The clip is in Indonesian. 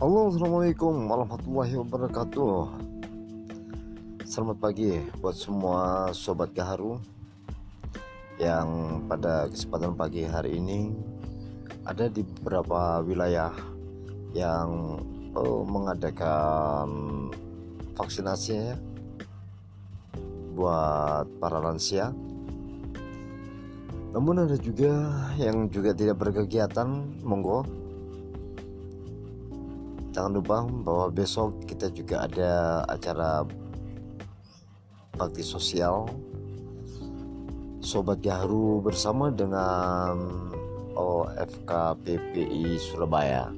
Halo Assalamualaikum warahmatullahi wabarakatuh. Selamat pagi buat semua Sobat Gaharu Yang pada kesempatan pagi hari ini Ada di beberapa wilayah Yang oh, mengadakan vaksinasi ya Buat para lansia. Namun ada juga yang juga tidak berkegiatan monggo Jangan lupa bahwa besok kita juga ada acara bakti sosial Sobat Gahru bersama dengan OFK PPI Surabaya.